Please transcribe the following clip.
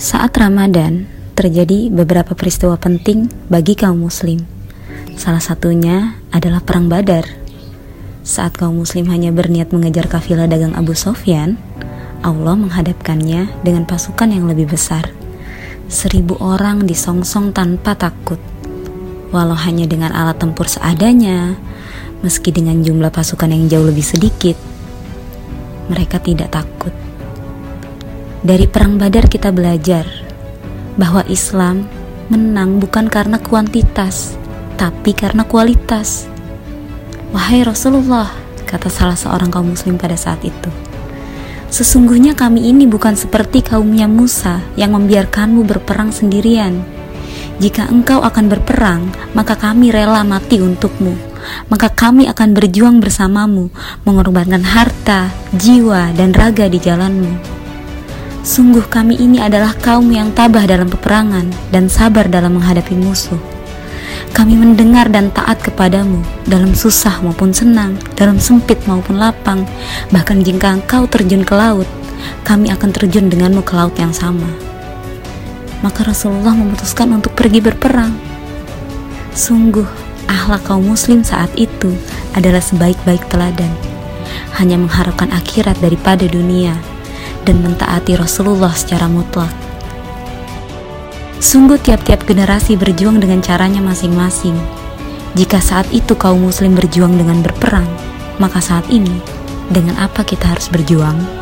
Saat Ramadan, terjadi beberapa peristiwa penting bagi kaum muslim. Salah satunya adalah Perang Badar. Saat kaum muslim hanya berniat mengejar kafilah dagang Abu Sofyan, Allah menghadapkannya dengan pasukan yang lebih besar. Seribu orang disongsong tanpa takut. Walau hanya dengan alat tempur seadanya, meski dengan jumlah pasukan yang jauh lebih sedikit, mereka tidak takut. Dari perang Badar kita belajar bahwa Islam menang bukan karena kuantitas, tapi karena kualitas. Wahai Rasulullah, kata salah seorang kaum muslim pada saat itu. Sesungguhnya kami ini bukan seperti kaumnya Musa yang membiarkanmu berperang sendirian. Jika engkau akan berperang, maka kami rela mati untukmu. Maka kami akan berjuang bersamamu, mengorbankan harta, jiwa, dan raga di jalanmu. Sungguh kami ini adalah kaum yang tabah dalam peperangan dan sabar dalam menghadapi musuh. Kami mendengar dan taat kepadamu dalam susah maupun senang, dalam sempit maupun lapang. Bahkan jika engkau terjun ke laut, kami akan terjun denganmu ke laut yang sama. Maka Rasulullah memutuskan untuk pergi berperang. Sungguh, ahlak kaum muslim saat itu adalah sebaik-baik teladan. Hanya mengharapkan akhirat daripada dunia dan mentaati Rasulullah secara mutlak. Sungguh tiap-tiap generasi berjuang dengan caranya masing-masing. Jika saat itu kaum muslim berjuang dengan berperang, maka saat ini dengan apa kita harus berjuang?